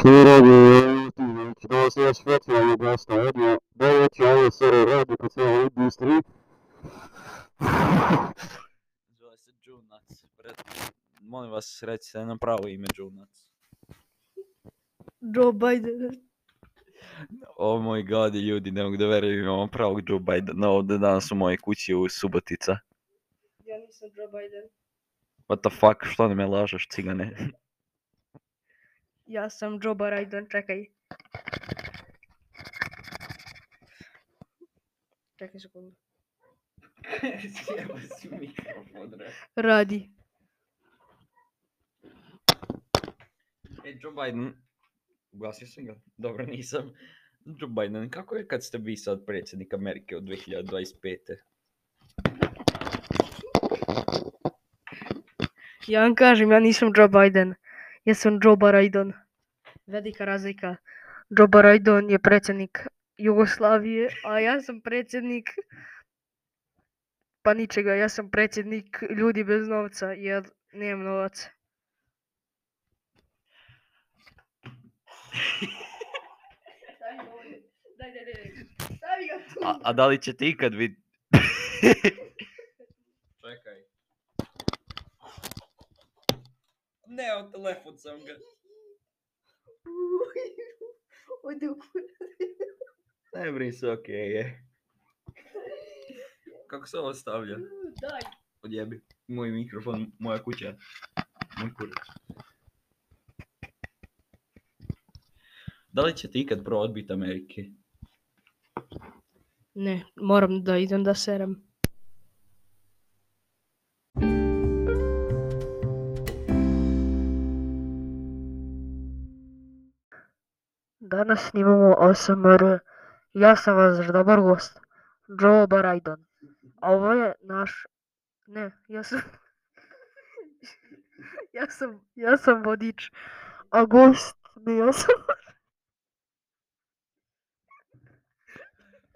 Here we those yes da vas you best audio. They let you always say red because they hate these three. Zove se Joe Nuts. Molim vas, recite na pravo ime Joe Joe Biden. oh my god, ljudi, ne mogu da verujem, imamo pravog Joe Bidena ovde danas u mojoj kući u Subotica. Ja nisam Joe Biden. What the fuck, što ne me lažeš, cigane? Ja sam Joe Biden, čekaj. Čekaj sekundu. Sjeba si mikrofon, Radi. E, Joe Biden, Uglasio sam ga, dobro nisam. Joe Biden, kako je kad ste vi sad predsjednik Amerike od 2025. Ja vam kažem, ja nisam Joe Biden. Jesam Joe Barajdon. Velika razlika. Joe Barajdon je predsjednik Jugoslavije, a ja sam predsjednik pa ničega, ja sam predsjednik ljudi bez novca jer nemam novac. A, da li ćete ikad biti? Čekaj. Ne, o telefon sam ga. Ode u Ne brin se, okej okay, je. Kako se ovo stavlja? Daj. Odjebi. Moj mikrofon, moja kuća. Moj kurac. Da li ćete ikad odbit Amerike? Ne, moram da idem da serem. Danas snimamo ASMR Ja sam vas dobar gost, Joe Barajdon. A ovo je naš... Ne, ja sam... ja sam, ja sam vodič. A gost, ne, ja sam...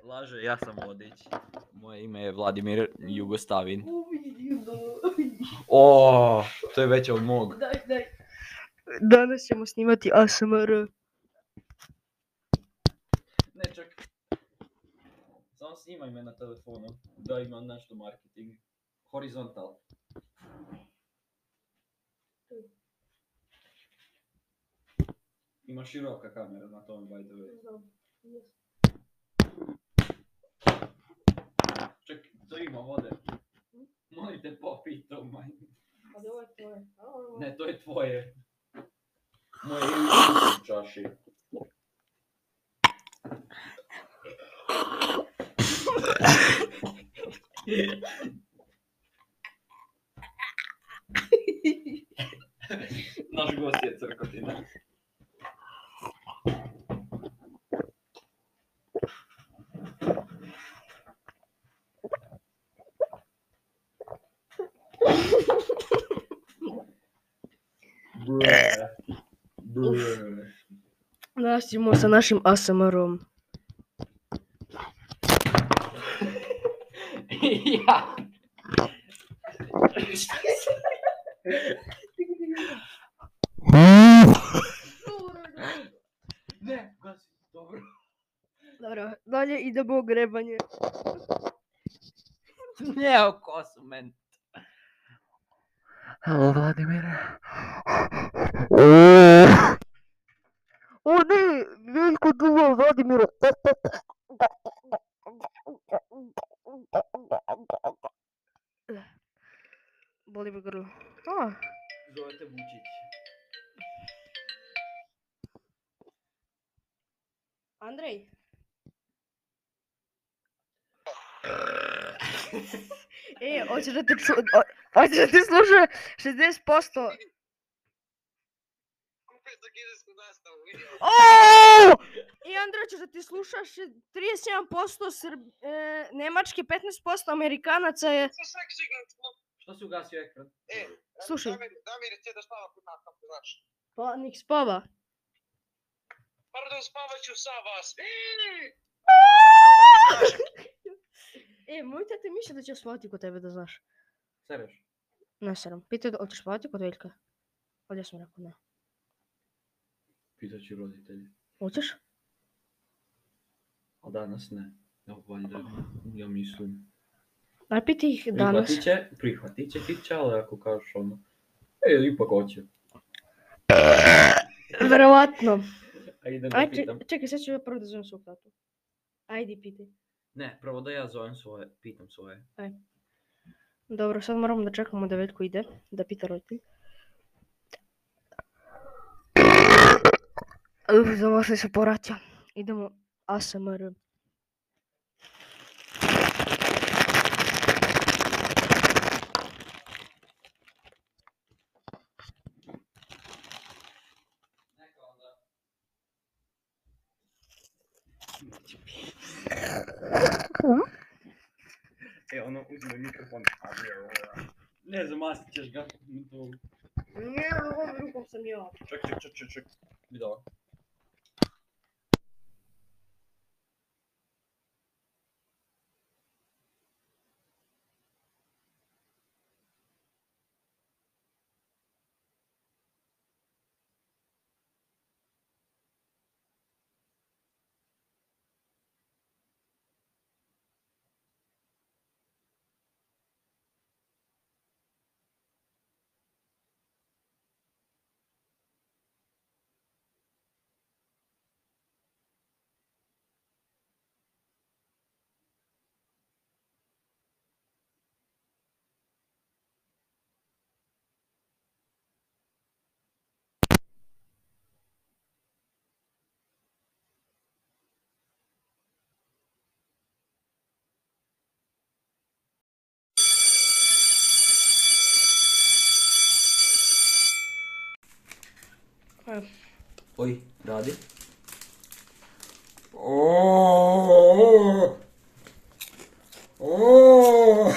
Laže, ja sam vodič. Moje ime je Vladimir Jugostavin. O, to je veće od mog. Daj, daj. Danas ćemo snimati ASMR. snimaj me na telefonu, da imam nešto marketing, horizontal. Ima široka kamera na tom, by the way. Ček, to ima vode. Molim te, popij to, maj. tvoje. Ne, to je tvoje. Moje čaši. Наш гость я циркотина. Наш Тимур, нашим АСМРом. ja. ne, gasi, dobro. Dobro, dalje idemo grebanje. ne, o kosu Vladimir. Halo, Vladimire. E, hoćeš da te, hoćeš da te sluša 60%. Kupaj nastavu. Oooo! I Andra ćeš da ti slušaš 37% Srb... E, Nemački, 15% Amerikanaca je... Što si ugasio ekran? E, Slušaj. Damir, da spava kod nas, kako Pa, spava. Pardon, spavaću sa vas. E, moj tata misli da će osvojiti kod tebe, da znaš. Sereš? Ne seram. Pitaj da hoćeš spavati kod Veljka. Ali ja sam rekao ne. Pitaću roditelje. Hoćeš? A danas ne. Ja valjda, ja mislim. Aj piti ih danas. Prihvatit će, prihvatit će ti ali ako kažeš ono. E, ipak hoće. Verovatno. Ajde, da Aj, pitam. čekaj, sad ću ja prvo da zovem svog tatu. Ajde, pitaj. Ne, prvo da ja zovem svoje, pitam svoje. Aj. E. Dobro, sad moramo da čekamo da Veljko ide, da pita roditelj. Dobro se poratio. Idemo ASMR. uzme mikrofon, a ne Ne, zamasti ćeš ga. Ne, ovom rukom sam ja. Ček, ček, ček, ček, ček. Ой, Ради. О! О!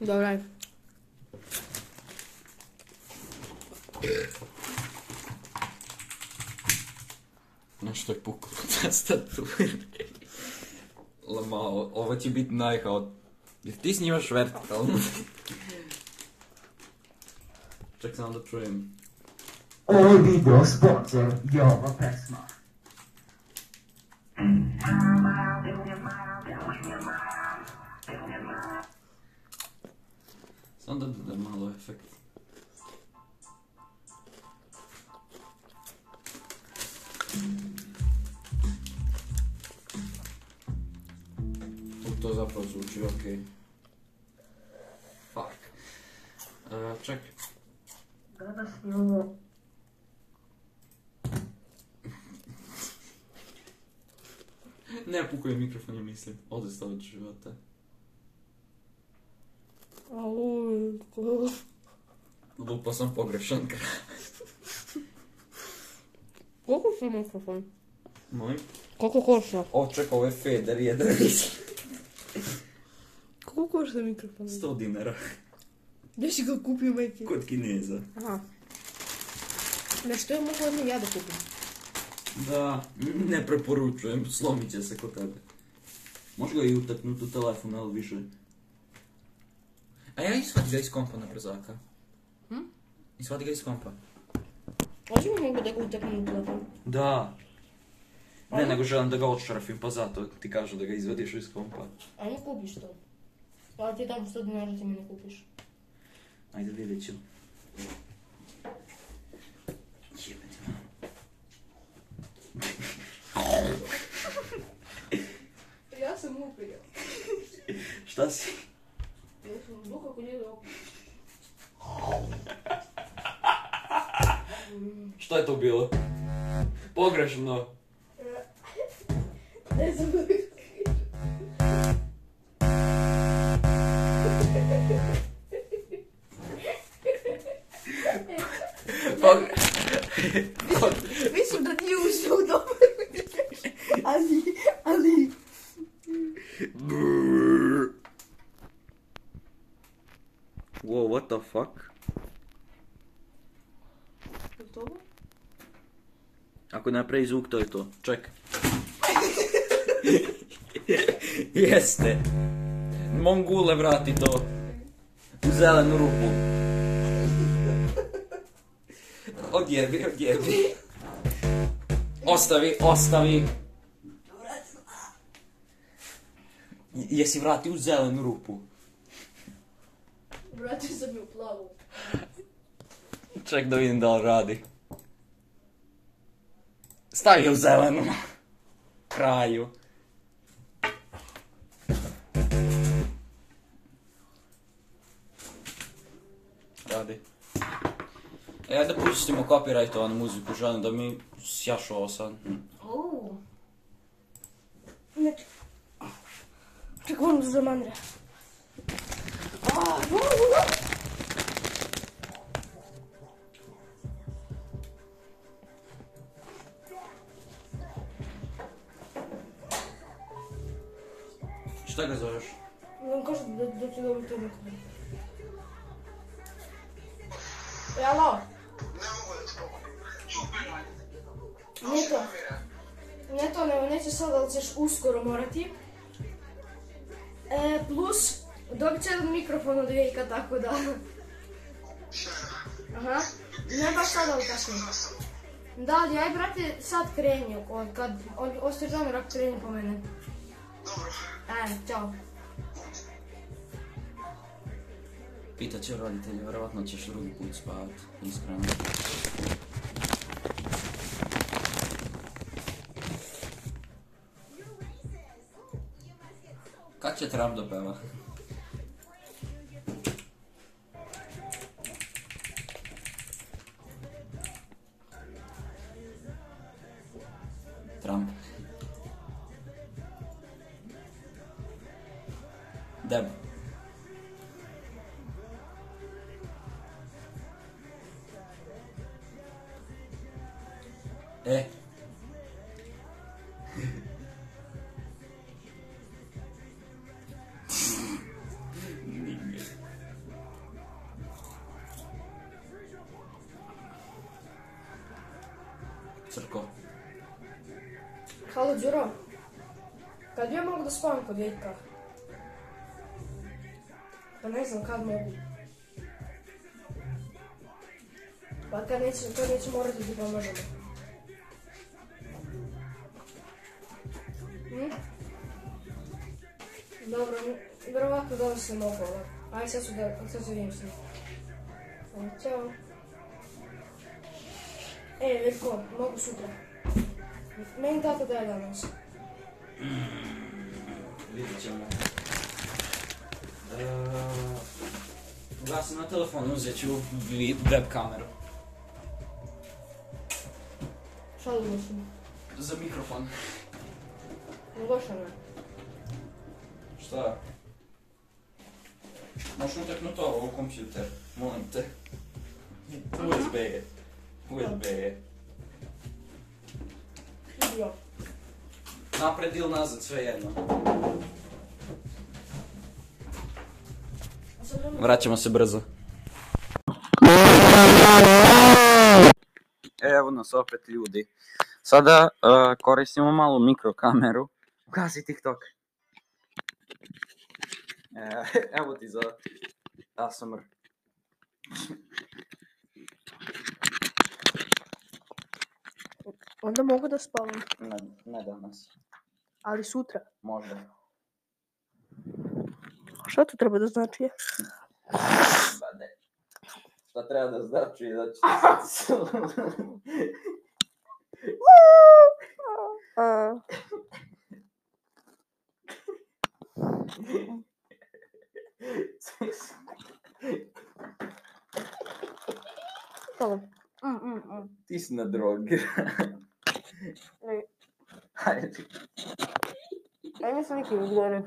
Добре. Нещо е пук от тази Ламао, ова ти бит най-хот. Ти снимаш вертикално. Чак само да чуем. All videos sponsor Java Plasma. Sånn det det man hadde effekt. To kto zaprosił ok. Fuck. Uh, check. Gada Ne je mikrofon, ja mislim. Odesta od života. Lupo sam pogrešan kraj. Koliko moj mikrofon? Moj? Koliko košta? O, čekaj, ovo je Feder jedan. Koliko košta mikrofon? 100 dinara. Gdje si ga kupio, majke? Kod Kineza. Aha. Na što je mogu odmah ja da kupim? Da ne preporučujem, slomit će se kod tebe. Može ga i utaknuti u telefon, ali više. A ja izvadi ga iz kompa na brzaka. Hm? Izvadi ga iz kompa. mi mogu da ga utaknu u telefon? Da. Ne, nego želim da ga odšrafim, pa zato ti kažu da ga izvadiš iz kompa. A ne kupiš to. Pa ti tamo 100 dinara ti mi ne kupiš. Ajde vidjet ću. Что с... Что это убило? Погрешно. но... Mislim da nije ušao dobro. Ali, ali... Wow, what the fuck? Ako napravi zvuk, to je to. Ček. Jeste. Mongule vrati to. U zelenu rupu. Odjebi, odjebi. Ostavi, ostavi. Jesi vrati u zelenu rupu. Ček da vidim da li radi. Stavi u zelenu. Kraju. Radi. E, da pustimo copyrightovanu muziku, želim da mi sjaš ovo sad. Hm. Uuu. Znači... Čekaj, moram tako da... Aha, ne baš sada utakmicu. Da, ali aj brate sad kreni, od kad ostaje rak kreni po mene. Dobro. Ajde, čao. Pita će roditelji, vjerovatno ćeš drugi put spavat, iskreno. Kad će Trump do É. E. Crko. Halo, Đuro. Kad bi ja mogu da spavam kod Veljka? Pa ne znam kad mogu. Pa kad neće, kad neće morati da ti pomožemo. се мога. Ай, сега се судим се. Чао. Е, Велко, много сутра. Мен тата дай да нас. Види, че му. Тогава съм на телефона взечил веб камера. Що да го За микрофон. Не беше не. Що е? Možeš utaknuti ovo u kompjuter, molim te. USB je. USB je. Napred ili nazad, sve jedno. Vraćamo se brzo. Evo nas opet ljudi. Sada e, koristimo malu mikrokameru. Gasi TikTok. Eh, evo ti za ASMR. Onda mogu da spavam. Ne, ne danas. Ali sutra. Možda. Šta to treba da znači? Ba ne. Šta treba da znači? Znači... Tole. Mm, mm, mm. Ti si na drogi. Ej, mi smo neki vzgori.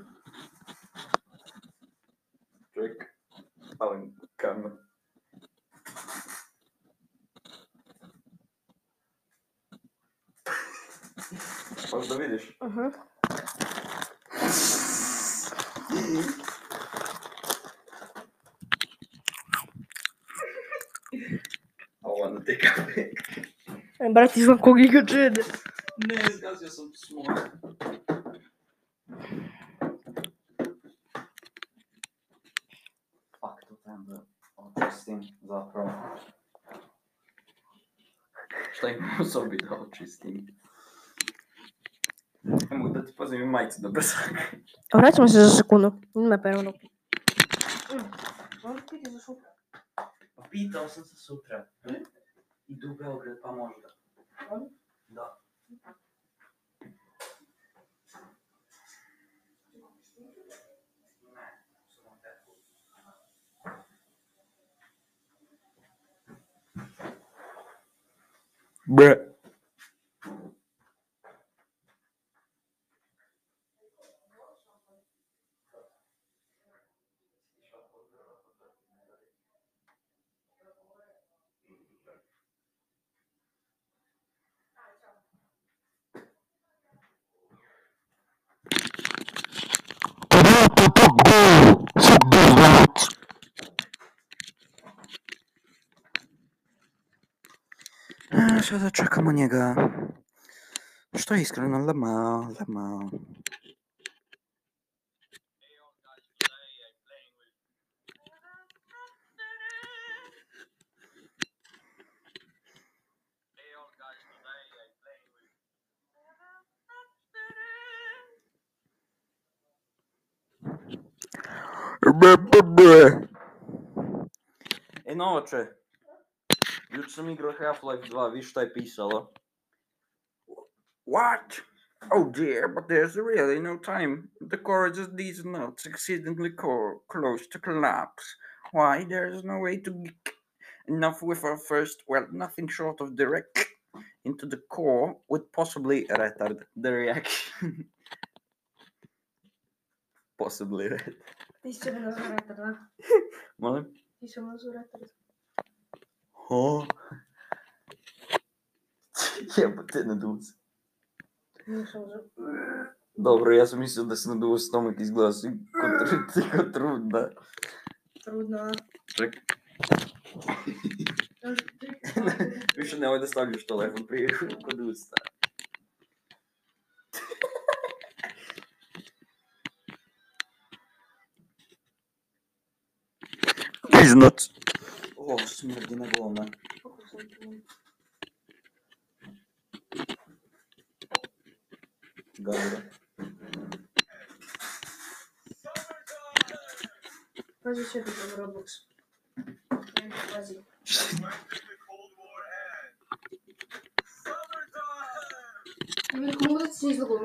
Ček, ali kam? Pa da vidiš. Uh mhm. -huh. brate, znam kog čede. Ne, zgazio sam slona. Fakto to trebam da očistim zapravo. Šta imam u sobi da očistim? Ne mogu da ti pozivim majicu da brzak. Vraćamo se za sekundu. Ima pa ono. Možda ti za sutra? Pa pitao sam se sutra. I do Beograd pa možda. Bruh. Śledacza Komoniego. Что есть Крона Лама, Лама. Бе-бе-бе. И ночи. Juč sam igrao Half-Life 2, viš šta je pisalo? What? Oh dear, but there's really no time. The core just these nuts exceedingly co- close to collapse. Why, there's no way to get enough with our first, well, nothing short of direct into the core would possibly retard the reaction. possibly retard. Ти ще ме назовете, да? Моля? Ти ще ме назовете, да? О. Я бы ти не дивився. Добре, я сумісю десь не дивився там якийсь глаз. Тільки трудно. Трудно. Так. Ви ще не доставлю, що телефон приїхав, подивитися. Пизнать. Ох, смердина голова. було мене. Гавра. Каже, що ти там робиш? Він на тебе.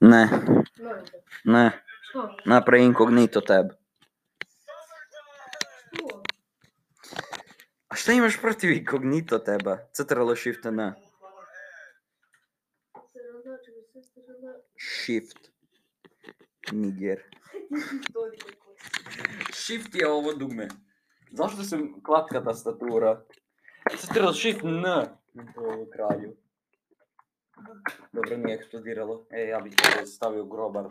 Не. Не. Не. На проінкогніто тебе. Šta imaš protiv inkognito tebe? Ctrl shift na. Shift. Niger. shift je ovo dugme. Zašto sam klatka ta statura? Ctrl shift n. Do kraju. Dobro, nije eksplodiralo. E, ja bih te stavio grobar.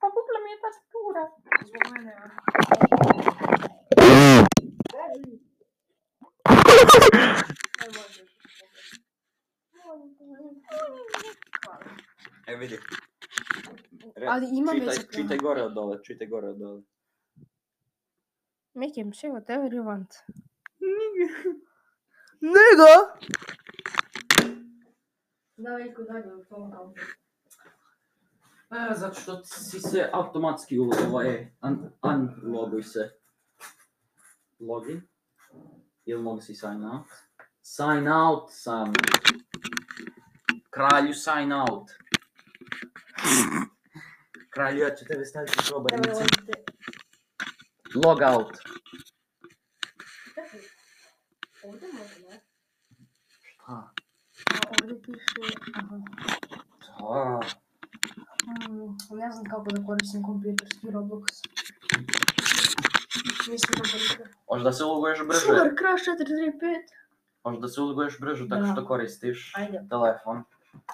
Pa kupila mi je ta statura. Zbog mene, ja. Е, види. Ре... Али има чуйте, вече чуйте план. горе отдолу, чуйте горе отдолу. Make him say whatever you want. Нига! Давай куда не в Zato što si se automatski ovaj, unloguj se. Login? Ili mogu si sign out? sign out sam. Kralju sign out. Kralju, ja ću tebe staviti u probanicu. Log out. Ovdje može, ne? Šta? ovdje piše... Aha. Da. Hmm, ne znam kako da koristim kompjuterski Roblox. Mislim da bolika. Možda se uloguješ brže. Sugar Crash 435. Možda se uloguješ brže tako Da. što koristiš telefon.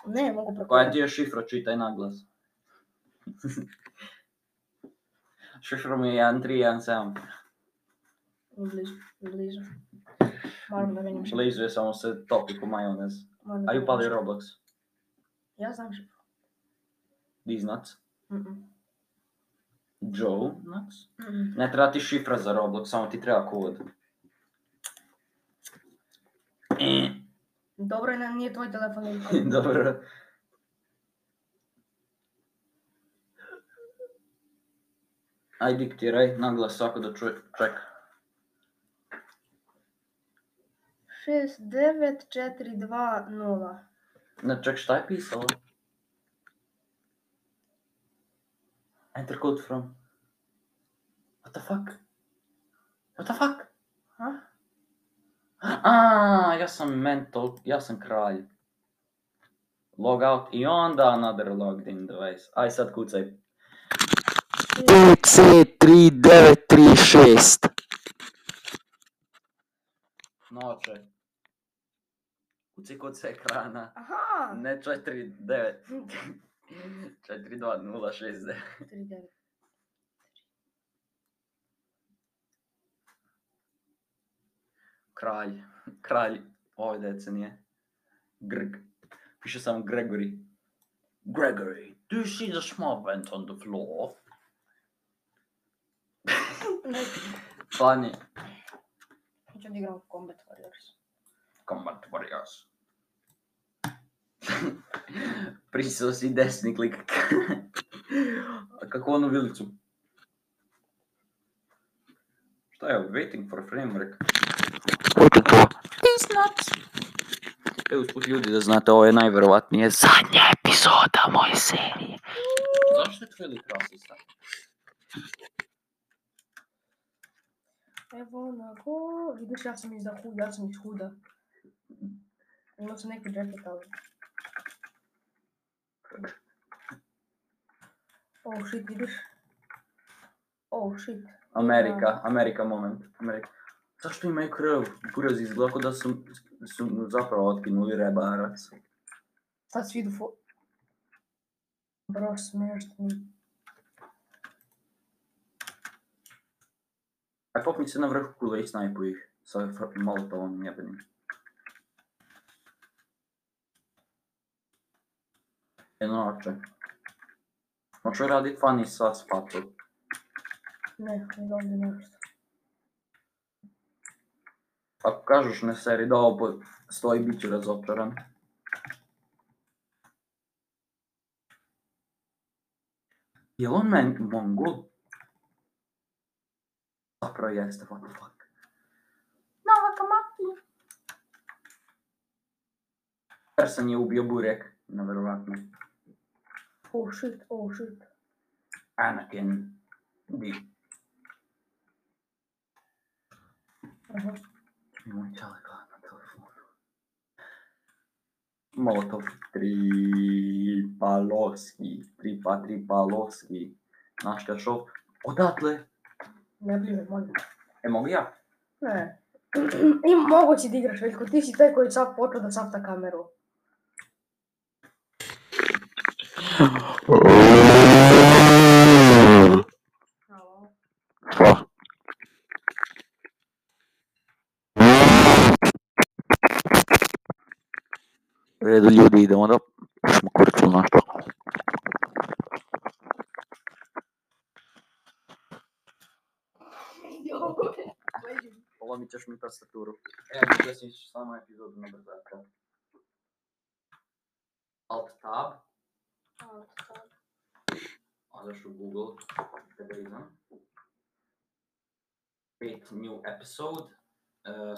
Ne, mogu Koja ti je šifra, čitaj naglas. Šifra mi je 1317. Blizu, blizu. Moram da menim Blizu je samo se topi majonez. Moram A menjam upali Roblox. Ja znam šifru. These Joe Ne treba ti šifra za Roblox, samo ti treba kod. Добре, не, не е твой телефон. Добре. да чуе. Чек. 6 9 4 2 69420. Ne, чек, šta е pisalo? Enter code from. What the fuck? What the fuck? a, ja sam mental, ja sam kralj. out i onda another logged in device. Aj sad kucaj. 3936 Noće. Kuci kod se ekrana. Aha. Ne 49. 42069. 39. kralj, kralj ovdje decenije. Grg. Piše sam Gregory. Gregory, Du you see the small vent on the floor? Funny. Hoćem da igram Combat Warriors. Combat Warriors. Prisao si desni klik. A kako onu vilicu? Šta je, waiting for framework? Očin to. not. Evo, spod ljudi da znate, ovo je najverovatnije zadnja epizoda moje serije. Zašto je krasi sad? Evo onako, vidiš ja sam izda huda, ja sam iz huda. Imao sam neki džeket, ali... Oh shit, vidiš? Oh shit. Amerika, Amerika moment. Amerika. Zašto imaju krv? Kurez izgleda da su, su zapravo otkinuli rebarac. Sad svi idu fo... Bro, mi. Aj popni se na vrhu kule i snajpu ih sa on jebenim. Jedno oče. Hoću radit fani sa spatom. Ne, ne dobro nešto. ако кажеш не се редава по 100 битера за терен. И он мен монгол. Сакра ясте, what the fuck. Нова камаки. Перса не уб'є бурек, невероятно. Oh shit, oh shit. Anakin. Ди. Ага. Uh -huh. Šljučala na telefonu. Molotov Tripalovski, Tripa Tripalovski, naš šov. Odatle? Ne brine, molim. E, mogu ja? Ne. I mogući da igraš, veliko ti si taj koji sad počeo da safta kameru. Redu ljudi, idemo da smo kurcu našlo. Polomit ćeš mi tastaturu. Evo, da si samo epizodu na brzatka. Alt tab. Alt tab. u Google, kategorizam. 5 new episode.